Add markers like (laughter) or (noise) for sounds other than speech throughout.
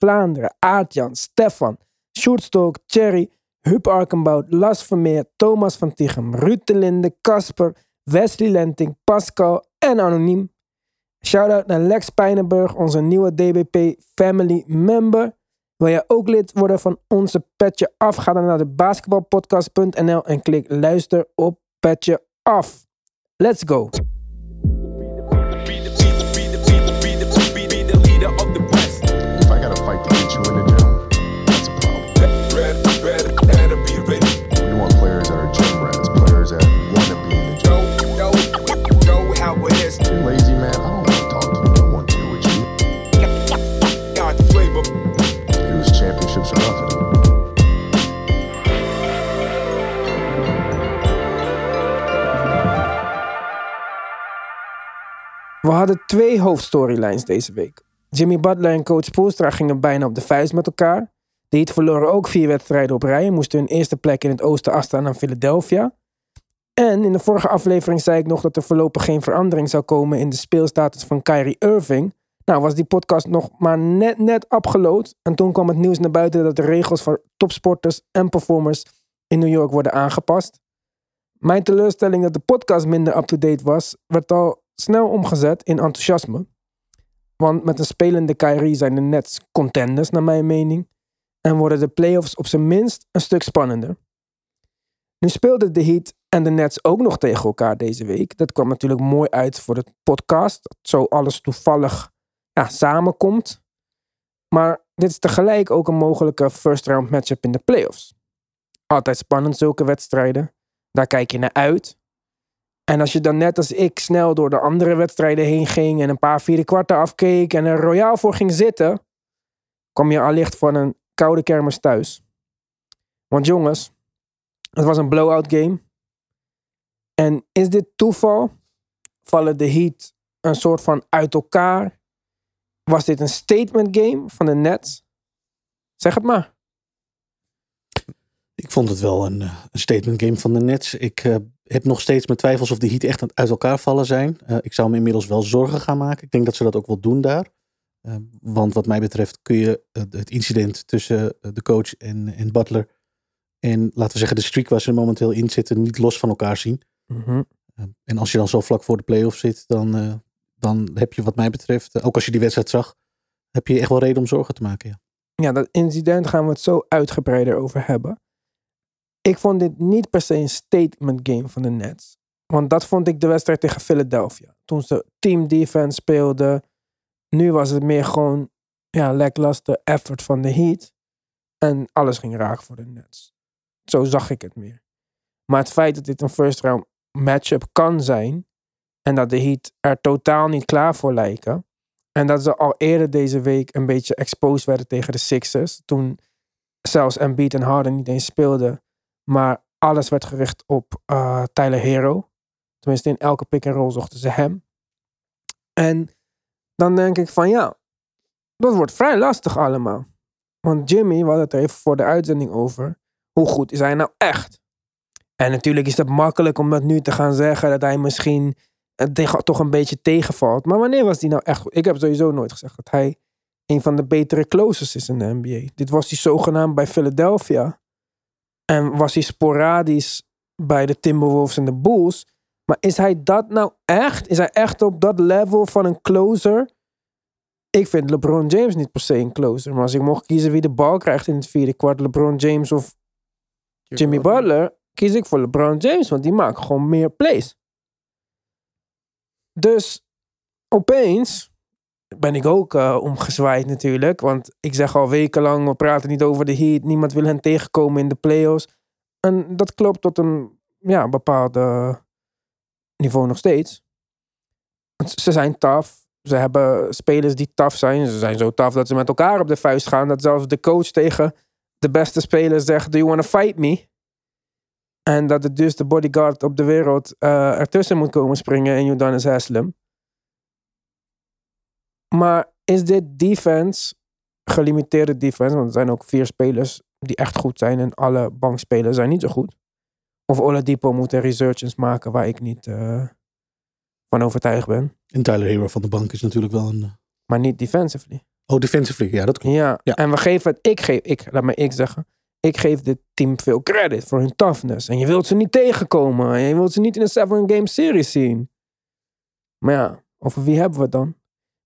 Vlaanderen, Aartjan, Stefan, Sjoerdstok, Thierry, Huub Arkenbout, Las Vermeer, Thomas van Tichem, Ruud de Casper, Wesley Lenting, Pascal en Anoniem. Shoutout naar Lex Pijnenburg, onze nieuwe DBP Family Member. Wil jij ook lid worden van onze Petje Af? Ga dan naar de basketbalpodcast.nl en klik luister op Petje Af. Let's go! We hadden twee hoofdstorylines deze week. Jimmy Butler en coach Spoelstra gingen bijna op de vuist met elkaar. De Heat verloren ook vier wedstrijden op rij en moesten hun eerste plek in het oosten afstaan aan Philadelphia. En in de vorige aflevering zei ik nog dat er voorlopig geen verandering zou komen in de speelstatus van Kyrie Irving. Nou was die podcast nog maar net, net upgeload. En toen kwam het nieuws naar buiten dat de regels voor topsporters en performers in New York worden aangepast. Mijn teleurstelling dat de podcast minder up-to-date was, werd al snel omgezet in enthousiasme. Want met een spelende Kyrie zijn de Nets contenders, naar mijn mening. En worden de playoffs op zijn minst een stuk spannender. Nu speelden de Heat en de Nets ook nog tegen elkaar deze week. Dat kwam natuurlijk mooi uit voor de podcast. Dat zo alles toevallig ja, samenkomt. Maar dit is tegelijk ook een mogelijke first round matchup in de playoffs. Altijd spannend, zulke wedstrijden. Daar kijk je naar uit. En als je dan net als ik snel door de andere wedstrijden heen ging en een paar vierde kwarten afkeek en er royaal voor ging zitten, kwam je allicht van een koude kermis thuis. Want jongens, het was een blowout game. En is dit toeval? Vallen de Heat een soort van uit elkaar? Was dit een statement game van de Nets? Zeg het maar. Ik vond het wel een, eh, een statement game van de Nets. Ik eh, heb nog steeds mijn twijfels of de Heat echt uit elkaar vallen zijn. Eh, ik zou me inmiddels wel zorgen gaan maken. Ik denk dat ze dat ook wel doen daar. Eh, want wat mij betreft kun je het incident tussen eh, de coach en, en Butler... en laten we zeggen de streak waar ze momenteel in zitten... niet los van elkaar zien. Mhm. En als je dan zo vlak voor de playoffs zit... dan, dan heb je wat mij betreft, ook als je die wedstrijd zag... heb je echt wel reden om zorgen te maken, ja. Ja, dat incident gaan we het zo uitgebreider over hebben. Ik vond dit niet per se een statement game van de Nets. Want dat vond ik de wedstrijd tegen Philadelphia. Toen ze team defense speelden. Nu was het meer gewoon ja, lackluster effort van de Heat. En alles ging raak voor de Nets. Zo zag ik het meer. Maar het feit dat dit een first round matchup kan zijn. En dat de Heat er totaal niet klaar voor lijken. En dat ze al eerder deze week een beetje exposed werden tegen de Sixers. Toen zelfs Embiid en Harden niet eens speelden. Maar alles werd gericht op eh, Tyler Hero. Tenminste, in elke pick-and-roll zochten ze hem. En dan denk ik van ja, dat wordt vrij lastig allemaal. Want Jimmy, we het er even voor de uitzending over. Hoe goed is hij nou echt? En natuurlijk is het makkelijk om dat nu te gaan zeggen. Dat hij misschien eh, toch een beetje tegenvalt. Maar wanneer was hij nou echt goed? Ik heb sowieso nooit gezegd dat hij een van de betere closers is in de NBA. Dit was hij zogenaamd bij Philadelphia. En was hij sporadisch bij de Timberwolves en de Bulls. Maar is hij dat nou echt? Is hij echt op dat level van een closer? Ik vind LeBron James niet per se een closer. Maar als ik mocht kiezen wie de bal krijgt in het vierde kwart, LeBron James of Jimmy Butler, kies ik voor LeBron James. Want die maakt gewoon meer plays. Dus opeens ben ik ook eh, omgezwaaid natuurlijk. Want ik zeg al wekenlang, we praten niet over de Heat. Niemand wil hen tegenkomen in de playoffs. En dat klopt tot een ja, bepaald niveau nog steeds. Ze zijn tough. Ze hebben spelers die tough zijn. Ze zijn zo tough dat ze met elkaar op de vuist gaan. Dat zelfs de coach tegen de beste speler zegt: Do you want to fight me? En dat het dus de bodyguard op de wereld eh, ertussen moet komen springen en Udonis Haslem. Maar is dit defense, gelimiteerde defense, want er zijn ook vier spelers die echt goed zijn en alle bankspelers zijn niet zo goed. Of Oladipo moet een researches maken waar ik niet eh, van overtuigd ben. En Tyler Hero van de bank is natuurlijk wel een... Maar niet defensively. Oh, defensively, ja, dat klopt. Ja. Ja. En we geven het, ik geef, ik, laat me ik zeggen, ik geef dit team veel credit voor hun toughness. En je wilt ze niet tegenkomen. En je wilt ze niet in een seven game series zien. Maar ja, over wie hebben we het dan?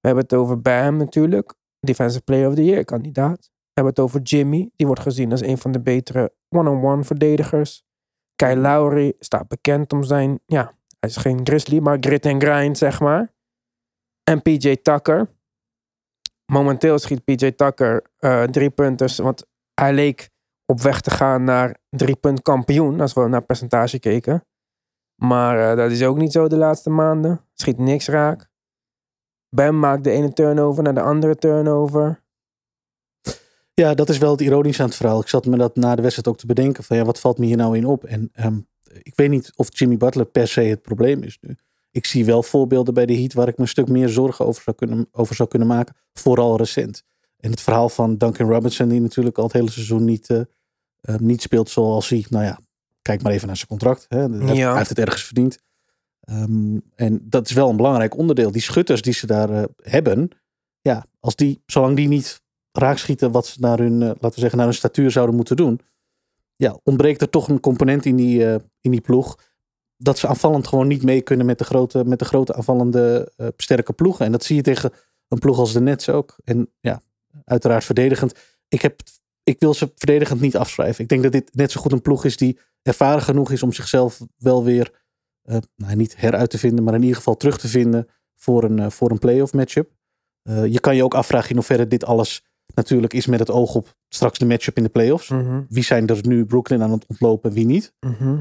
We hebben het over Bam natuurlijk. Defensive Player of the Year kandidaat. We hebben het over Jimmy. Die wordt gezien als een van de betere one-on-one verdedigers. Kyle Lowry staat bekend om zijn, ja, hij is geen grizzly, maar grit en grind, zeg maar. En PJ Tucker. Momenteel schiet PJ Tucker eh drie punters, want hij leek op weg te gaan naar drie punt kampioen, als we naar percentage keken. Maar eh, dat is ook niet zo de laatste maanden. Schiet niks raak. Bam maakt de ene turnover naar de andere turnover. Ja, dat is wel het ironische aan het verhaal. Ik zat me dat na de wedstrijd ook te bedenken van ja, wat valt me hier nou in op? En ehm, ik weet niet of Jimmy Butler per se het probleem is nu. Ik zie wel voorbeelden bij de Heat waar ik me een stuk meer zorgen over zou kunnen, over zou kunnen maken. Vooral recent. En het verhaal van Duncan Robinson, die natuurlijk al het hele seizoen niet, eh, eh, niet speelt zoals hij, nou ja, kijk maar even naar zijn contract. Hè. Hij, heeft, Ja. hij heeft het ergens verdiend. Ehm, en dat is wel een belangrijk onderdeel. Die schutters die ze daar eh, hebben, ja, als die, zolang die niet raakschieten wat ze naar hun, eh, laten we zeggen, naar hun statuur zouden moeten doen. Ja, ontbreekt er toch een component in die, eh, in die ploeg. Dat ze aanvallend gewoon niet mee kunnen met de grote, met de grote aanvallende sterke ploegen. En dat zie je tegen een ploeg als de Nets ook. En ja, uiteraard verdedigend. Ik, heb, ik wil ze verdedigend niet afschrijven. Ik denk dat dit net zo goed een ploeg is die ervaren genoeg is om zichzelf wel weer, nou, niet heruit te vinden, maar in ieder geval terug te vinden voor een, eh, voor een playoff matchup. Eh, je kan je ook afvragen in hoeverre dit alles natuurlijk is met het oog op straks de matchup in de playoffs. Mhm, Wie zijn er nu Brooklyn aan het ontlopen, wie niet? mhm.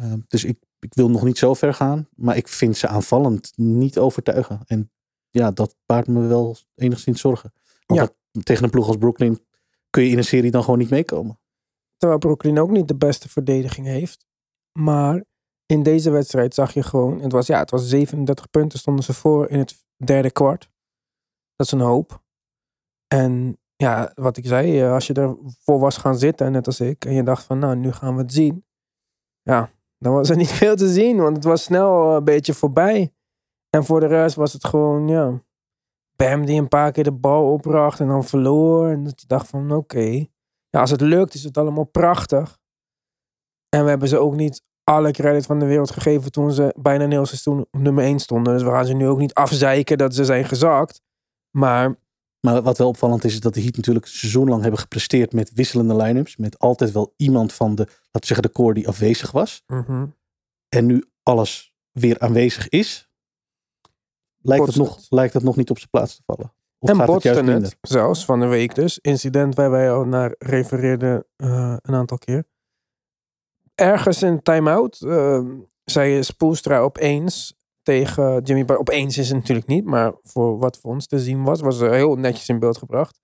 Uh, dus ik, ik wil nog niet zo ver gaan. Maar ik vind ze aanvallend niet overtuigen. En ja, dat baart me wel enigszins zorgen. Want Ja. dat- tegen een ploeg als Brooklyn kun je in een serie dan gewoon niet meekomen. Terwijl Brooklyn ook niet de beste verdediging heeft. Maar in deze wedstrijd zag je gewoon, het was, ja, het was 37 punten stonden ze voor in het derde kwart. Dat is een hoop. En ja, wat ik zei, eh, als je ervoor was gaan zitten, net als ik, en je dacht van, nou, nu gaan we het zien. Ja, dan was er (laughs) niet veel te zien, want het was snel eh, een beetje voorbij. En voor de rest was het gewoon, ja, Bam die een paar keer de bal opbracht en dan verloor. En je dacht van, oké. Ja, als het lukt is het allemaal prachtig. En we hebben ze ook niet alle credit van de wereld gegeven toen ze bijna een heel seizoen nummer 1 stonden. Dus we gaan ze nu ook niet afzeiken dat ze zijn gezakt. Maar Maar wat wel opvallend is, is dat de Heat natuurlijk een seizoen lang hebben gepresteerd met wisselende line-ups. Met altijd wel iemand van de, laten we zeggen, de core die afwezig was. mhm, En nu alles weer aanwezig is. Lijkt het, nog, lijkt het nog niet op zijn plaats te vallen? Of en gaat het het, zelfs van de week dus. Incident waar wij al naar refereerden eh, een aantal keer. Ergens in time-out eh, zei Spoelstra opeens tegen Jimmy. Opeens is het natuurlijk niet, maar voor wat voor ons te zien was, was er heel netjes in beeld gebracht.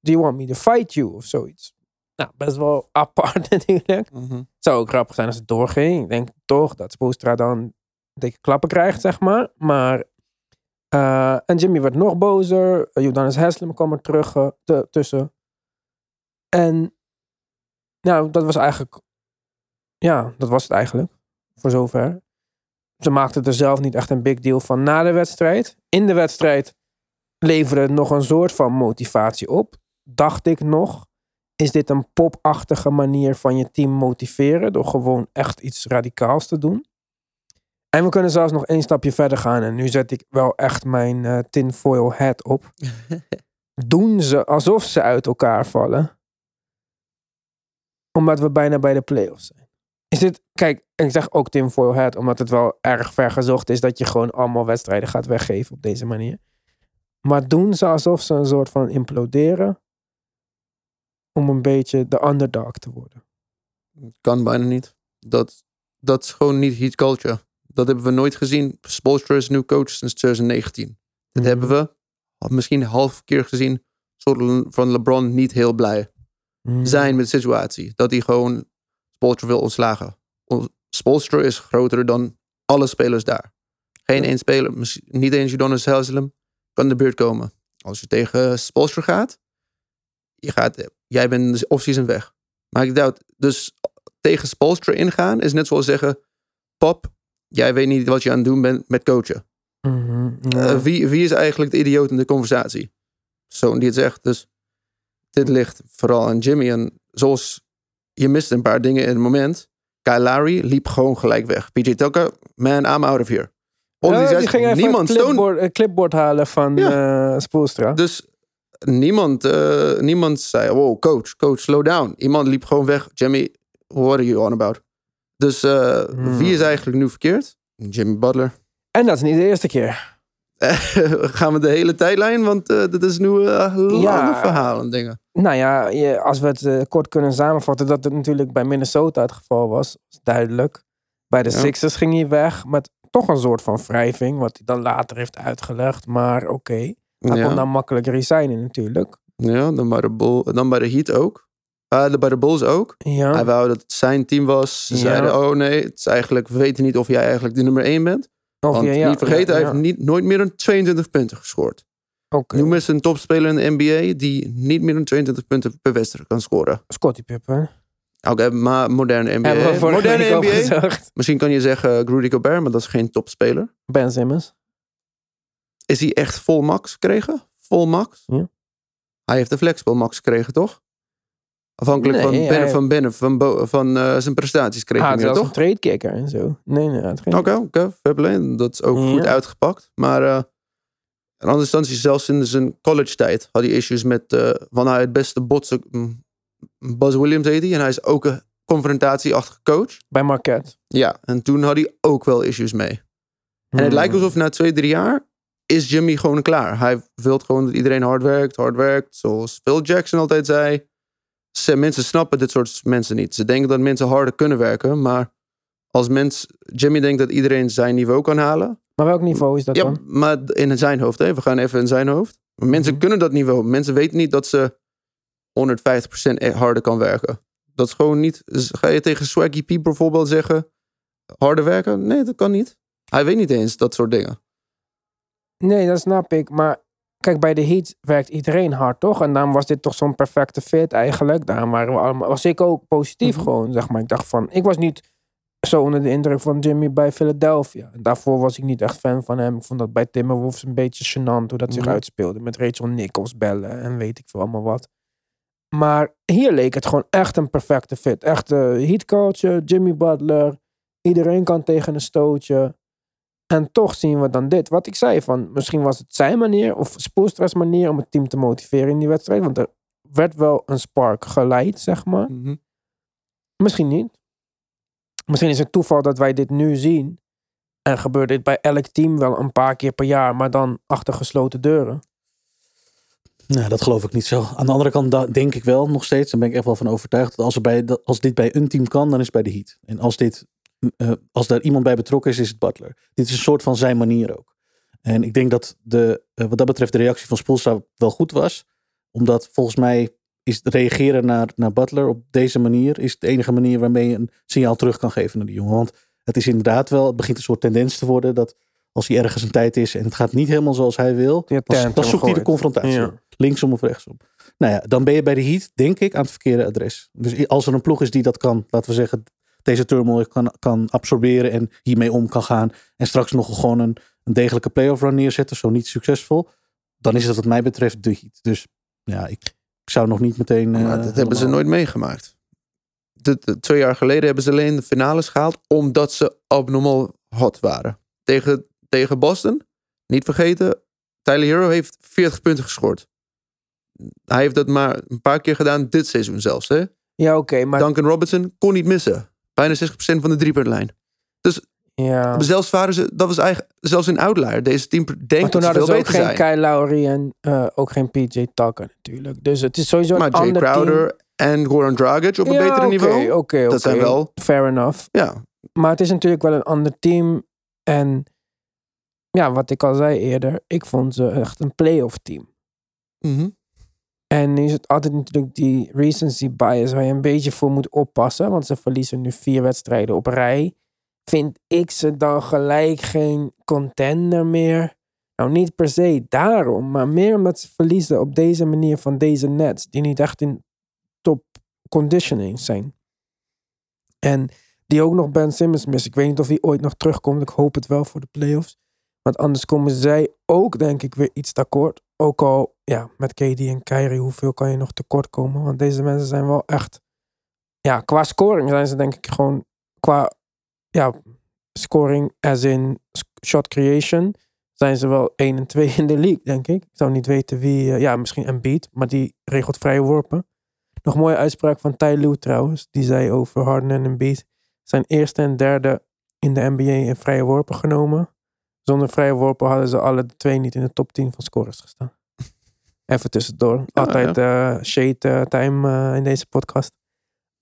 Do you want me to fight you? Of zoiets. Nou, best wel (laughs) apart natuurlijk. Mhm. zou ook grappig zijn als het doorging. Ik denk toch dat Spoelstra dan dikke klappen krijgt, zeg maar. Maar, eh, en Jimmy werd nog bozer. Uh, Udonis Haslem kwam er terug te- tussen. En, nou, dat was eigenlijk, ja, dat was het eigenlijk. Voor zover. Ze maakten er zelf niet echt een big deal van na de wedstrijd. In de wedstrijd leverde het nog een soort van motivatie op. Dacht ik nog. Is dit een popachtige manier van je team motiveren? Door gewoon echt iets radicaals te doen? En we kunnen zelfs nog één stapje verder gaan. En nu zet ik wel echt mijn eh, tinfoil hat op. (laughs) Doen ze alsof ze uit elkaar vallen? Omdat we bijna bij de playoffs zijn. Is dit, kijk, en ik zeg ook tinfoil hat, omdat het wel erg ver gezocht is dat je gewoon allemaal wedstrijden gaat weggeven op deze manier. Maar doen ze alsof ze een soort van imploderen? Om een beetje de underdog te worden. Kan bijna niet. Dat, dat is gewoon niet heat culture. Dat hebben we nooit gezien. Spoelstra is nu coach sinds 2019. Dat hebben we misschien een half keer gezien. Zodat van LeBron niet heel blij Mhm. zijn met de situatie. Dat hij gewoon Spoelstra wil ontslagen. On- Spoelstra is groter dan alle spelers daar. Geen Ja. één speler, niet eens Udonis Haslem, kan de buurt komen. Als je tegen Spoelstra gaat, je gaat jij bent de offseason weg. Maar ik doubt, dus tegen Spoelstra ingaan is net zoals zeggen, pap, jij weet niet wat je aan het doen bent met coachen. Mhm, Eh, wie, wie is eigenlijk de idioot in de conversatie? persoon die het zegt. Dus dit ligt vooral aan Jimmy. En zoals je mist een paar dingen in het moment. Lowry liep gewoon gelijk weg. PJ Tucker, man, I'm out of here. Ja, these die ging even niemand een clipboard, een clipboard halen van eh Spoelstra. Dus niemand, eh, niemand zei, wow, coach, coach, slow down. Iemand liep gewoon weg. Jimmy, what are you on about? Dus eh, Hmm. wie is eigenlijk nu verkeerd? Jimmy Butler. En dat is niet de eerste keer. (laughs) Gaan we de hele tijdlijn? Want eh dit is nu eh lange Ja. verhalen dingen. Nou ja, als we het eh, kort kunnen samenvatten, dat het natuurlijk bij Minnesota het geval was, is duidelijk. Bij de Ja. Sixers ging hij weg met toch een soort van wrijving, wat hij dan later heeft uitgelegd. Maar oké, hij kon dan makkelijk resignen natuurlijk. ja, dan bij de, Bull, dan bij de Heat ook. Eh, de- bij de Bulls ook. Ja, Hij wou dat het zijn team was. Ze zeiden, oh nee, het is eigenlijk, we weten niet of jij eigenlijk de nummer 1 bent. Want ja, ja, niet vergeten, hij heeft niet, nooit meer dan 22 punten gescoord. Oké, Noem eens een topspeler in de NBA die niet meer dan 22 punten per wedstrijd kan scoren. Scottie Pippen. Oké, maar moderne NBA. Hebben we vorige moderne NBA. Misschien kan je zeggen Rudy Gobert, maar dat is geen topspeler. Ben Simmons. Is hij echt vol max gekregen? Vol max? Ja. Hij heeft de flexball max gekregen, toch? Afhankelijk Nee, van hij- Bennett van, Bennett, van, Bo- van eh, zijn prestaties kreeg Ah, hij meer, was toch? een trade kicker en zo. Nee, nee, het ging. Oké, oké, fair play. Dat is ook Ja. goed uitgepakt. Maar eh in andere instanties, zelfs in zijn college tijd, had hij issues met, van hij het beste botsen, Buzz Williams heet hij, en hij is ook een confrontatieachtige coach. Bij Marquette. Ja, en toen had hij ook wel issues mee. En het Hmm. lijkt alsof na twee, drie jaar is Jimmy gewoon klaar. Hij wil gewoon dat iedereen hard werkt, hard werkt. Zoals Phil Jackson altijd zei. Mensen snappen dit soort mensen niet. Ze denken dat mensen harder kunnen werken. Maar als mens, Jimmy denkt dat iedereen zijn niveau kan halen. Maar welk niveau is dat Ja, dan? maar in zijn hoofd. Hè? We gaan even in zijn hoofd. Maar mensen Mhm. kunnen dat niveau. Mensen weten niet dat ze 150% e- harder kan werken. Dat is gewoon niet... Ga je tegen Swaggy P bijvoorbeeld zeggen... Harder werken? Nee, dat kan niet. Hij weet niet eens dat soort dingen. Nee, dat snap ik. Maar kijk, bij de Heat werkt iedereen hard, toch? En daarom was dit toch zo'n perfecte fit eigenlijk. Daarom waren we allemaal, was ik ook positief Mhm. gewoon, zeg maar. Ik dacht van, ik was niet zo onder de indruk van Jimmy bij Philadelphia. En daarvoor was ik niet echt fan van hem. Ik vond dat bij Timberwolves een beetje gênant hoe dat zich Mhm. uitspeelde. Met Rachel Nichols bellen en weet ik veel allemaal wat. Maar hier leek het gewoon echt een perfecte fit. Echt de Heat coach, eh, Jimmy Butler. Iedereen kan tegen een stootje. En toch zien we dan dit. Wat ik zei van, misschien was het zijn manier of Spoelstra's manier om het team te motiveren in die wedstrijd. Want er werd wel een spark geleid, zeg maar. Misschien niet. Misschien is het toeval dat wij dit nu zien. En gebeurt dit bij elk team wel een paar keer per jaar, maar dan achter gesloten deuren. Nou, dat geloof ik niet zo. Aan de andere kant denk ik wel nog steeds, daar ben ik echt wel van overtuigd, dat als, er bij, dat als dit bij een team kan, dan is het bij de Heat. En als, dit, eh, als daar iemand bij betrokken is, is het Butler. Dit is een soort van zijn manier ook. En ik denk dat de, eh, wat dat betreft de reactie van Spoelstra wel goed was. Omdat volgens mij is reageren naar, naar Butler op deze manier is de enige manier waarmee je een signaal terug kan geven naar die jongen. Want het is inderdaad wel, het begint een soort tendens te worden dat als hij ergens een tijd is en het gaat niet helemaal zoals hij wil, dan, zoekt hij de confrontatie. Ja. Linksom of rechtsom. Nou ja, dan ben je bij de Heat, denk ik, aan het verkeerde adres. Dus als er een ploeg is die dat kan, laten we zeggen, deze turmoil kan, kan absorberen en hiermee om kan gaan. En straks nog gewoon een, een degelijke playoff run neerzetten, zo niet succesvol. Dan is het wat mij betreft de Heat. Dus ja, ik, ik zou nog niet meteen... Maar eh, dat hebben ze nooit meegemaakt. De, de- twee jaar geleden hebben ze alleen de finales gehaald omdat ze abnormaal hot waren. Tegen, tegen Boston, niet vergeten, Tyler Hero heeft 40 punten gescoord. Hij heeft dat maar een paar keer gedaan dit seizoen zelfs. Hè? Ja, oké, maar Duncan Robinson kon niet missen. Bijna 60% van de driepuntlijn. ja. Zelfs waren ze, dat was eigenlijk zelfs een outlier. Deze team Maar denkt toen dat ze hadden veel ze ook beter geen zijn. Kyle Lowry en eh, ook geen PJ Tucker natuurlijk. Dus het is sowieso Maar een Jay ander Crowder en Goran Dragic op een. Ja, betere niveau. Oké, Dat zijn wel- Fair enough. Ja, Maar het is natuurlijk wel een ander team. En ja, wat ik al zei eerder, ik vond ze echt een playoff team. Mhm. En nu is het altijd natuurlijk die recency bias waar je een beetje voor moet oppassen. Want ze verliezen nu vier wedstrijden op rij. Vind ik ze dan gelijk geen contender meer? Nou, niet per se daarom, maar meer omdat ze verliezen op deze manier van deze Nets. Die niet echt in top conditioning zijn. En die ook nog Ben Simmons missen. Ik weet niet of hij ooit nog terugkomt. Ik hoop het wel voor de playoffs. Want anders komen zij ook, denk ik, weer iets tekort. Ook al, ja, met KD en Kyrie, hoeveel kan je nog tekort komen? Want deze mensen zijn wel echt, ja, qua scoring zijn ze denk ik gewoon, qua, ja, scoring as in shot creation, zijn ze wel 1 en 2 in de league, denk ik. Ik zou niet weten wie, eh, ja, misschien Embiid, maar die regelt vrije worpen. Nog een mooie uitspraak van Ty Lue trouwens, die zei over Harden en Embiid. Zijn eerste en derde in de NBA in vrije worpen genomen. Zonder vrije worpen hadden ze alle twee niet in de top 10 van scorers gestaan. (laughs) Even tussendoor. Altijd eh shade eh, time eh, in deze podcast.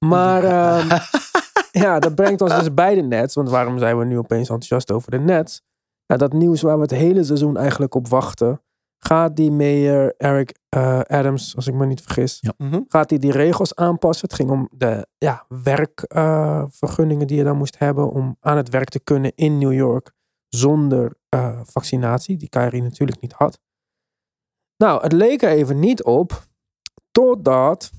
Maar ehm, (laughs) ja, dat brengt ons dus bij de Nets. Want waarom zijn we nu opeens enthousiast over de Nets? Nou, dat nieuws waar we het hele seizoen eigenlijk op wachten. Gaat die Mayor Eric eh, Adams, als ik me niet vergis, Mhm. gaat hij die regels aanpassen? Het ging om de ja, werkvergunningen die je dan moest hebben om aan het werk te kunnen in New York zonder eh, vaccinatie, die Kyrie natuurlijk niet had. Nou, het leek er even niet op, totdat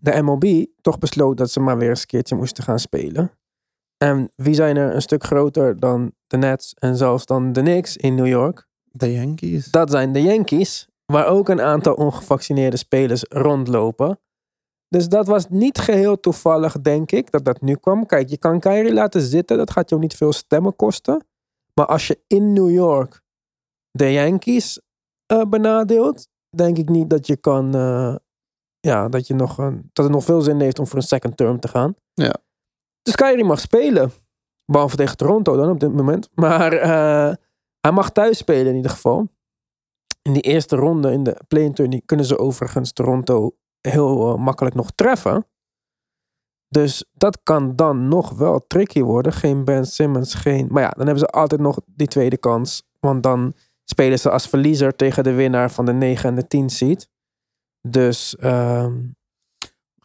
de MLB toch besloot dat ze maar weer eens een keertje moesten gaan spelen. En wie zijn er een stuk groter dan de Nets en zelfs dan de Knicks in New York? De Yankees. Dat zijn de Yankees, waar ook een aantal ongevaccineerde spelers rondlopen. Dus dat was niet geheel toevallig, denk ik, dat dat nu kwam. Kijk, je kan Kyrie laten zitten, dat gaat jou niet veel stemmen kosten. Maar als je in New York de Yankees eh, benadeelt, denk ik niet dat je kan, eh, ja, dat, je nog een, dat het nog veel zin heeft om voor een second term te gaan. Ja. Dus Kyrie mag spelen. Behalve tegen Toronto dan op dit moment. Maar eh, hij mag thuis spelen in ieder geval. In die eerste ronde in de play-in tourney kunnen ze overigens Toronto heel makkelijk nog treffen. Dus dat kan dan nog wel tricky worden. Geen Ben Simmons, geen... Maar ja, dan hebben ze altijd nog die tweede kans. Want dan spelen ze als verliezer tegen de winnaar van de 9 en de 10 seed. Dus ehm,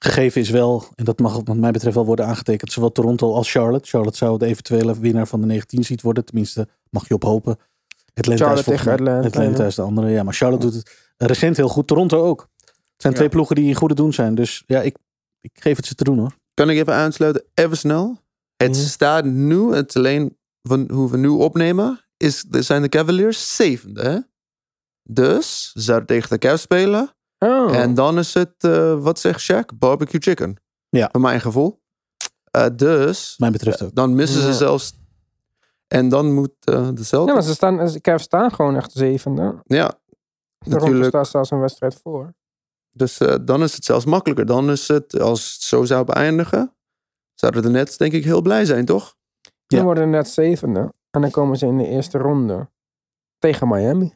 Gegeven is wel, en dat mag wat mij betreft wel worden aangetekend, zowel Toronto als Charlotte. Charlotte zou de eventuele winnaar van de 19 seed worden. Tenminste, mag je op hopen. Atlanta Charlotte is tegen Atlanta, Atlanta ja. is de andere. Ja, maar Charlotte doet het recent heel goed. Toronto ook. Het zijn Ja. twee ploegen die in goede doen zijn. Dus ja, ik, ik geef het ze te doen hoor. Kan ik even aansluiten? Even snel. Het Ja. staat nu, het is alleen van hoe we nu opnemen, is, zijn de Cavaliers zevende. Hè? Dus ze zouden tegen de Cavs spelen. oh. En dan is het, eh, wat zegt Shaq? Barbecue chicken. Ja. Voor mijn gevoel. Eh, dus, Mij betreft ook. dan missen ze Ja. zelfs. En dan moet eh, de ja, maar ze staan, de Cavs staan gewoon echt zevende. Ja, Toronto natuurlijk. staat zelfs een wedstrijd voor. Dus eh, dan is het zelfs makkelijker. Dan is het, als het zo zou beëindigen, zouden de Nets denk ik heel blij zijn, toch? Dan Ja. worden net zevende. En dan komen ze in de eerste ronde tegen Miami.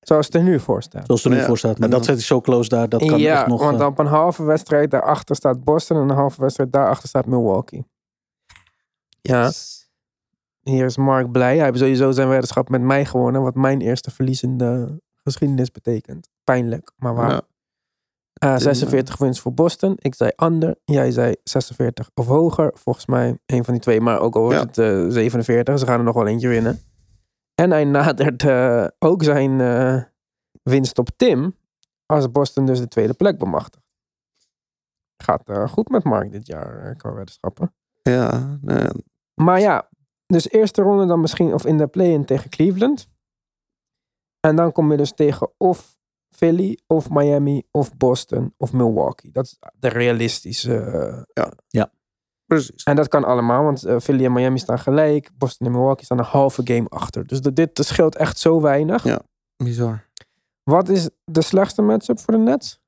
Zoals het er nu voor staat. Zoals het er nu Ja. voor staat. Maar En dat is zo close daar. Dat kan ja, echt nog... want eh, op een halve wedstrijd daarachter staat Boston en een halve wedstrijd daarachter staat Milwaukee. Ja, hier is Mark blij. Hij heeft sowieso zijn weddenschap met mij gewonnen, wat mijn eerste verlies in de geschiedenis betekent. Pijnlijk, maar waar. Ja. Eh, is, 46 wins voor Boston. Ik zei under. Jij zei 46 of hoger. Volgens mij een van die twee. Maar ook al wordt Ja. het eh, 47. Ze gaan er nog wel eentje winnen. En hij nadert eh, ook zijn eh, winst op Tim. Als Boston dus de tweede plek bemachtigt. Gaat eh, goed met Mark dit jaar eh, qua weddenschappen. Ja, nou ja. Maar ja, dus eerste ronde dan misschien of in de play-in tegen Cleveland. En dan kom je dus tegen of Philly, of Miami, of Boston, of Milwaukee. Dat is de realistische. eh, precies. en dat kan allemaal, want eh, Philly en Miami staan gelijk. Boston en Milwaukee staan een halve game achter. Dus dat, dit scheelt echt zo weinig. Ja. Bizar. Wat is de slechtste matchup voor de Nets?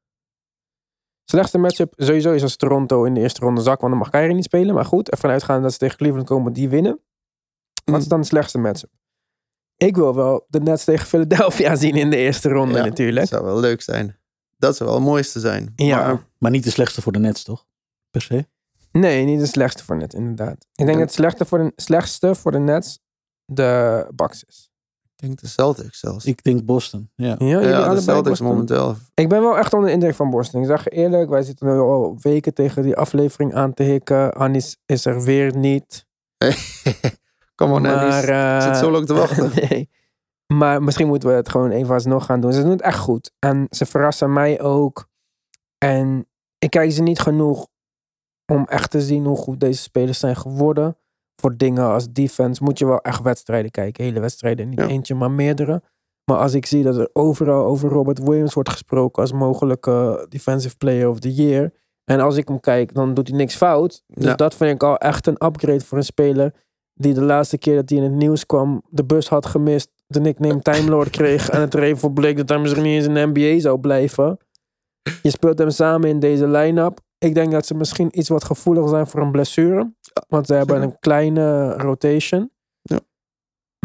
Slechtste matchup sowieso is als Toronto in de eerste ronde zak, want dan mag Kyrie niet spelen. Maar goed, ervan uitgaan dat ze tegen Cleveland komen, die winnen. Wat is dan de slechtste matchup? Ik wil wel de Nets tegen Philadelphia (laughs) zien in de eerste ronde Ja, natuurlijk. Dat zou wel leuk zijn. Dat zou wel het mooiste zijn. Ja. Maar, Maar niet de slechtste voor de Nets, toch? Per se. Nee, niet de slechtste voor Nets, inderdaad. Ik denk En- dat het slechtste voor de, slechtste voor de Nets de Bucks is. ik denk de Celtics zelfs. Ik denk Boston. Ja. Ja, ja, de Celtics Boston? momenteel. Ik ben wel echt onder de indruk van Boston. Ik zeg eerlijk, wij zitten nu al weken tegen die aflevering aan te hikken. Anis is er weer niet. (laughs) Come on, maar, eh, zit zo lang te wachten. (laughs) nee. Maar misschien moeten we het gewoon even alsnog gaan doen. Ze doen het echt goed. En ze verrassen mij ook. En ik kijk ze niet genoeg om echt te zien hoe goed deze spelers zijn geworden. Voor dingen als defense moet je wel echt wedstrijden kijken. Hele wedstrijden. Niet Ja. eentje, maar meerdere. Maar als ik zie dat er overal over Robert Williams wordt gesproken als mogelijke Defensive Player of the Year. En als ik hem kijk, dan doet hij niks fout. Dus Ja. dat vind ik al echt een upgrade voor een speler. Die de laatste keer dat hij in het nieuws kwam, de bus had gemist. De nickname (laughs) Time Lord kreeg. en het er even voor bleek dat hij misschien niet eens in de NBA zou blijven. Je speelt hem samen in deze line-up. Ik denk dat ze misschien iets wat gevoeliger zijn voor een blessure. Want ze hebben een kleine rotation. Ja.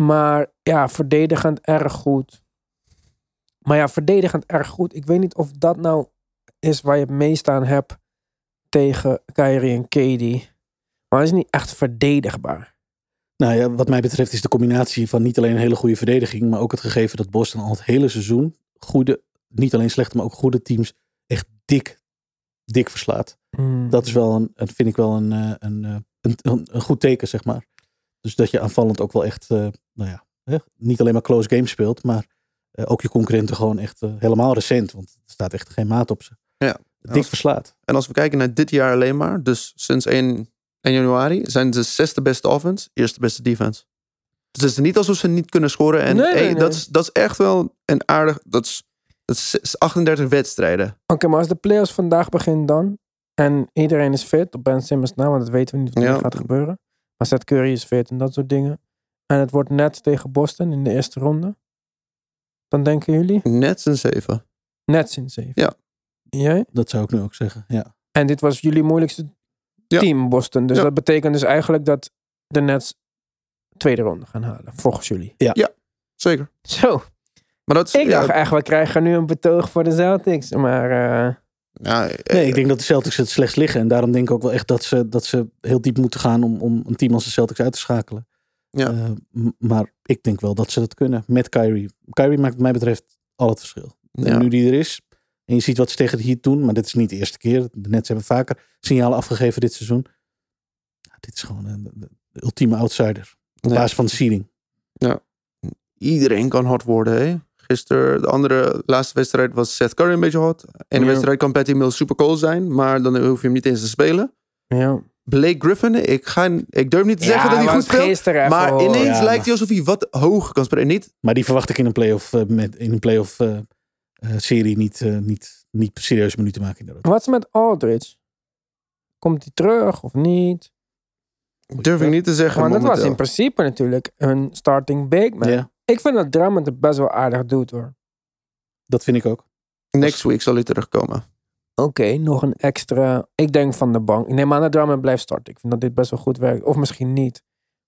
Maar ja, verdedigend erg goed. Maar ja, verdedigend erg goed. Ik weet niet of dat nou is waar je het meest aan hebt tegen Kyrie en KD. Maar het is niet echt verdedigbaar. Nou ja, wat mij betreft is de combinatie van niet alleen een hele goede verdediging, maar ook het gegeven dat Boston al het hele seizoen goede, niet alleen slechte, maar ook goede teams echt dik, dik verslaat. Mm. Dat is wel een, dat vind ik wel een, eh, een, eh, een, een, een goed teken, zeg maar. Dus dat je aanvallend ook wel echt, eh, nou ja, hè, niet alleen maar close games speelt, maar eh, ook je concurrenten gewoon echt helemaal recent, want er staat echt geen maat op ze. Ja. Dik verslaat. En als we kijken naar dit jaar alleen maar, dus sinds 1, 1 januari, zijn ze zesde beste offense, eerste beste defense. Dus het is niet alsof ze niet kunnen scoren. En Nee, nee, hey, nee. Dat, is, dat is echt wel een aardig. Dat is, dat is 38 wedstrijden. Oké, maar als de playoffs vandaag beginnen dan. En iedereen is fit op Ben Simmons na, want dat weten we niet dat Ja. gaat gebeuren. Maar Seth Curry is fit en dat soort dingen. En het wordt net tegen Boston in de eerste ronde. Dan denken jullie? Net een 7. Net in zeven. Ja. Jij? Dat zou ik nu ook zeggen, ja. En dit was jullie moeilijkste Ja. team, Boston. Dus Ja. dat betekent dus eigenlijk dat de Nets tweede ronde gaan halen, volgens jullie. Zeker. Zo, Maar dat is. ik ja, dacht echt, we krijgen nu een betoog voor de Celtics. Maar eh, ja, eh, Nee, ik denk dat de Celtics het slechts liggen. En daarom denk ik ook wel echt dat ze, dat ze heel diep moeten gaan om, om een team als de Celtics uit te schakelen. Ja. Eh, maar ik denk wel dat ze dat kunnen met Kyrie. Kyrie maakt wat mij betreft al het verschil. ja. En nu die er is, en je ziet wat ze tegen Heat doen, maar dit is niet de eerste keer. De Nets hebben vaker signalen afgegeven dit seizoen. Ja, dit is gewoon een, de, de ultieme outsider. Op Ja. basis van de seeding. Iedereen kan hot worden. Hè? Gisteren, de andere laatste wedstrijd was Seth Curry een beetje hot. En de Ja. wedstrijd kan Patty Mills super cool zijn, maar dan hoef je hem niet eens te spelen. ja. Blake Griffin, ik, ga, ik durf niet te zeggen Ja, dat hij goed speelt. Maar hoor. ineens Ja, lijkt hij alsof hij wat hoog kan spelen. Niet, Maar die verwacht ik in een playoff, eh, met, in een playoff eh, serie niet, eh, niet, niet serieus minuten maken. Inderdaad. Wat is met Aldridge? Komt hij terug of niet? durf ik niet te zeggen. Maar dat was in principe natuurlijk een starting big man. Ik vind dat Drummond het best wel aardig doet hoor. dat vind ik ook. Next week zal hij terugkomen. Oké, nog een extra. Ik denk van de bank. Ik neem aan dat Drummond blijft starten. Ik vind dat dit best wel goed werkt. Of misschien niet.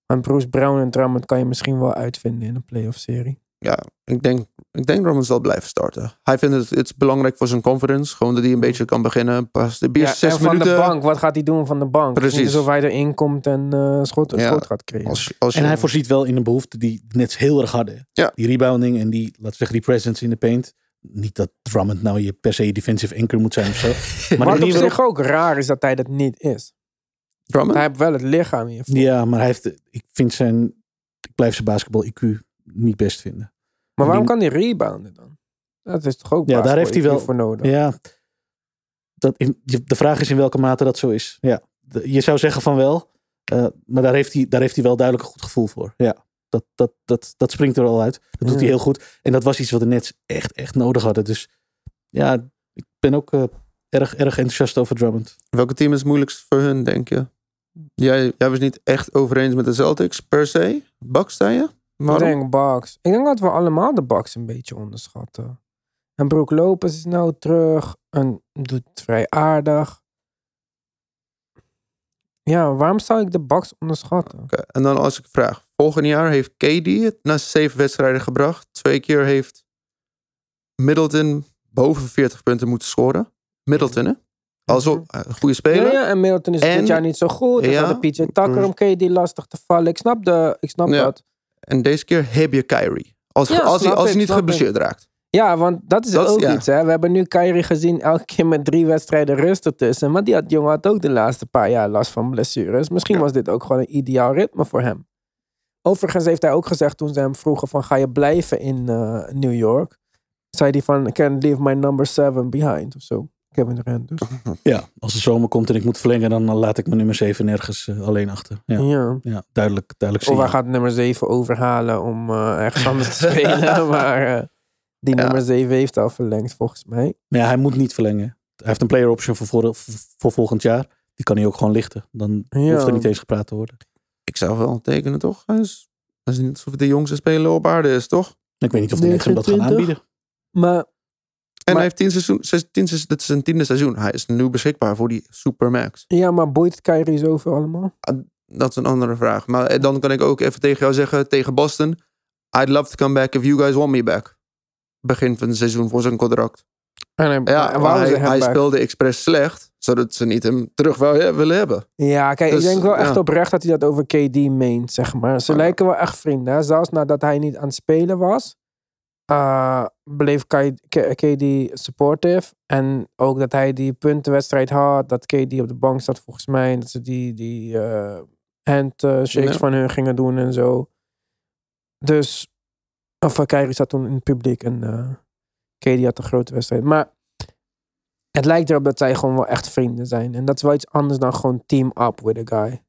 Want Bruce Brown en Drummond kan je misschien wel uitvinden in een playoff serie. Ja, ik denk, ik denk Drummond zal blijven starten. Hij vindt het, het is belangrijk voor zijn confidence. Gewoon dat hij een beetje kan beginnen. Pas de Ja, eerste zes en van minuten. de bank, wat gaat hij doen van de bank? Het is Niet Precies. alsof hij erin komt en eh schot, Ja. schot gaat creëren. Als, als je, En hij voorziet wel in een behoefte die de Nets heel erg hadden. Ja. Die rebounding en die, laten we zeggen, die presence in de paint. Niet dat Drummond nou je per se defensive anchor moet zijn of zo. (laughs) Maar wat op zich ook raar is dat hij dat niet is. Drummond? Hij heeft wel het lichaam hiervoor. Ja, maar hij heeft, ik vind zijn, ik blijf zijn basketbal IQ niet best vinden. Maar waarom die- kan hij rebounden dan? Dat is toch ook Ja, daar heeft hij wel- voor nodig. Ja, dat, in- de vraag is in welke mate dat zo is. Ja, de- je zou zeggen van wel, eh, maar daar heeft, hij, daar heeft hij wel duidelijk een goed gevoel voor. Ja, dat, dat, dat, dat springt er al uit. Dat doet Ja. hij heel goed. En dat was iets wat de Nets echt, echt nodig hadden. Dus ja, ik ben ook eh, erg, erg enthousiast over Drummond. Welke team is het moeilijkst voor hun, denk je? Jij, jij was niet echt over eens met de Celtics per se. Bucks, sta je? Ik Waarom? denk Bucks. Ik denk dat we allemaal de Bucks een beetje onderschatten. En Brook Lopez is nou terug en doet het vrij aardig. Ja, waarom zou ik de Bucks onderschatten? En dan als ik vraag. Volgend jaar heeft KD het na zeven wedstrijden gebracht. Twee keer heeft Middleton boven 40 punten moeten scoren. Middleton, hè? Also, eh, een goede speler. Ja, ja, en Milton is En- dit jaar niet zo goed. En Ja, ja, de PJ Tucker om KD lastig te vallen. Ik snap, de, ik snap Ja. dat. En deze keer heb je Kyrie. Als, Ja, als, hij, als hij niet geblesseerd raakt. Ja, want dat is Dat ook ja. iets. Hè. We hebben nu Kyrie gezien elke keer met drie wedstrijden rust ertussen. Maar die had, jongen had ook de laatste paar jaar last van blessures. Misschien was dit ook gewoon een ideaal ritme voor hem. Overigens heeft hij ook gezegd toen ze hem vroegen van ga je blijven in eh, New York? Zei hij van I can't leave my number seven behind of zo. Kevin Durant dus. (laughs) Ja, als de zomer komt en ik moet verlengen, dan laat ik mijn nummer 7 nergens eh, alleen achter. Ja, Ja. ja duidelijk, duidelijk Of hij gaat nummer 7 overhalen om eh, ergens anders te (laughs) spelen. maar eh, die Ja. nummer 7 heeft al verlengd volgens mij. Maar ja, hij moet niet verlengen. Hij heeft een player option voor, voor, voor volgend jaar. Die kan hij ook gewoon lichten. Dan Ja. hoeft er niet eens gepraat te worden. Ik zou wel tekenen, toch? Hij is, hij is niet alsof het de jongste speler op aarde is, toch? Ik weet niet of de Nets hem dat gaan 29? aanbieden. Maar En hij heeft tien seizoen, zes, tien, dit is zijn tiende seizoen. Hij is nu beschikbaar voor die Supermax. ja, maar boeit het Kyrie zoveel allemaal? Dat is een andere vraag. Maar eh, dan kan ik ook even tegen jou zeggen, tegen Boston. I'd love to come back if you guys want me back. Begin van het seizoen voor zijn contract. En hij, Ja, en maar hij, hij speelde expres slecht, zodat ze niet hem terug willen hebben. Ja, kijk, Dus, ik denk wel echt ja. oprecht dat hij dat over KD meent, zeg maar. Ze Ah. lijken wel echt vrienden. hè. Zelfs nadat hij niet aan het spelen was, eh, bleef KD supportive. En ook dat hij die puntenwedstrijd had, dat KD op de bank zat volgens mij. En dat ze die, die eh handshakes Ja. van hun gingen doen en zo. Dus, of uh, Kyrie zat toen in het publiek en eh KD had een grote wedstrijd. Maar het lijkt erop dat zij gewoon wel echt vrienden zijn. En dat is wel iets anders dan gewoon team up with a guy.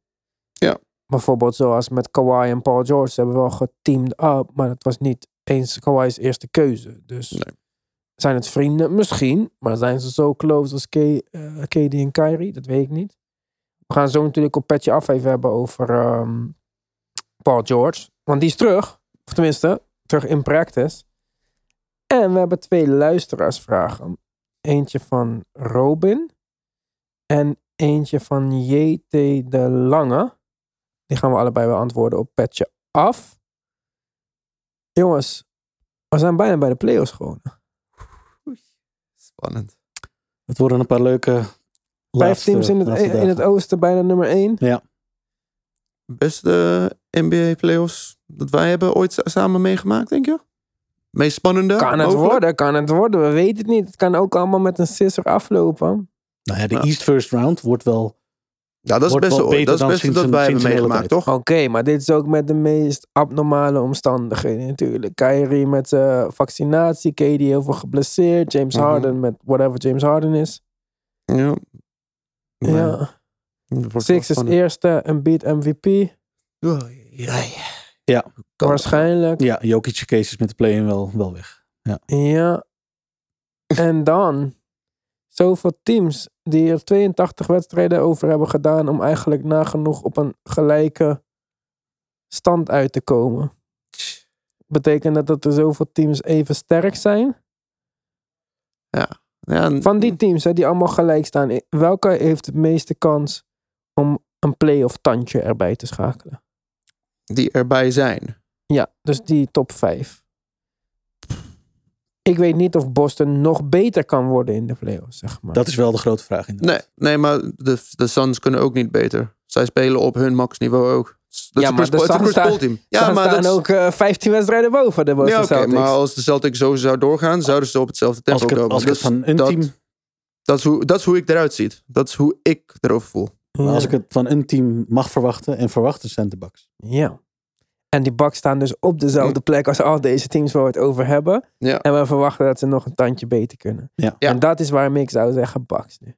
Ja. Bijvoorbeeld zoals met Kawhi en Paul George. Ze hebben wel geteamed up, maar dat was niet eens Kawhi's eerste keuze. Dus Nee. zijn het vrienden? Misschien. Maar zijn ze zo close als K, eh, KD en Kyrie? Dat weet ik niet. We gaan zo natuurlijk op Petje Af even hebben over ehm, Paul George. Want die is terug. Of tenminste, terug in practice. En we hebben twee luisteraarsvragen. Eentje van Robin. En eentje van JT de Lange. Die gaan we allebei beantwoorden op Petje Af. Jongens, we zijn bijna bij de playoffs gewoon. Spannend. Het worden een paar leuke Vijf laatste- teams in het, in het oosten, bijna nummer één. Beste NBA playoffs dat wij hebben ooit sa- samen meegemaakt, denk je? Meest spannende? Kan het mogelijk? worden, kan het worden. We weten het niet. Het kan ook allemaal met een sisser aflopen. Nou ja, de Ja. East First Round wordt wel... Ja, dat is Wordt best wel beter Dat is dan best dat een- wij hebben meegemaakt, toch? Oké, maar dit is ook met de meest abnormale omstandigheden natuurlijk. Kyrie met zijn vaccinatie, KD heel veel geblesseerd, James Mhm. Harden met whatever James Harden is. Ja. Ja. Six is eerste en beat MVP. Oei. Ja. Kan- Waarschijnlijk. Ja, Jokic cases met de play-in wel, wel weg. Ja. En dan zoveel teams die er 82 wedstrijden over hebben gedaan om eigenlijk nagenoeg op een gelijke stand uit te komen. Betekent dat dat er zoveel teams even sterk zijn? Ja, en- Van die teams hè, die allemaal gelijk staan, welke heeft de meeste kans om een play-off tandje erbij te schakelen? die erbij zijn. Ja, dus die top 5. Ik weet niet of Boston nog beter kan worden in de playoffs, zeg maar. Dat is wel de grote vraag. inderdaad. Nee, nee maar de, de Suns kunnen ook niet beter. Zij spelen op hun max niveau ook. Dat Ja, een maar de een Suns staan- team. Ja, maar staan dat is- ook eh, 15 wedstrijden boven de Boston Ja, oké, Celtics. maar als de Celtics zo zou doorgaan, zouden ze op hetzelfde tempo Als ik het, komen. als ik het Dus van een dat, team dat, is hoe, dat is hoe ik eruit zie. Dat is hoe ik erover voel. Ja. Als ik het van een team mag verwachten en verwachten, zijn de Bucks. Ja. En die Bucks staan dus op dezelfde plek als al deze teams waar we het over hebben. Ja. En we verwachten dat ze nog een tandje beter kunnen. Ja. Ja. En dat is waarom ik zou zeggen Bucks nu.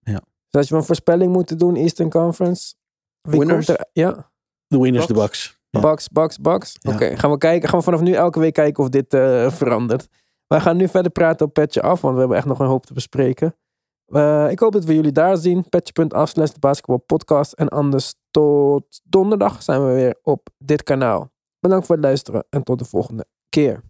Ja. Dus als je een voorspelling moet doen, Eastern Conference. Wie Winners? komt er? Ja, De winners, de Bucks? Bucks. Ja. Bucks, Bucks, Bucks. Ja. Oké, gaan we kijken. Gaan we vanaf nu elke week kijken of dit eh, verandert. Wij gaan nu verder praten op Petje Af, want we hebben echt nog een hoop te bespreken. Eh, ik hoop dat we jullie daar zien. Petje.af slash de basketball podcast. En anders tot donderdag zijn we weer op dit kanaal. Bedankt voor het luisteren en tot de volgende keer.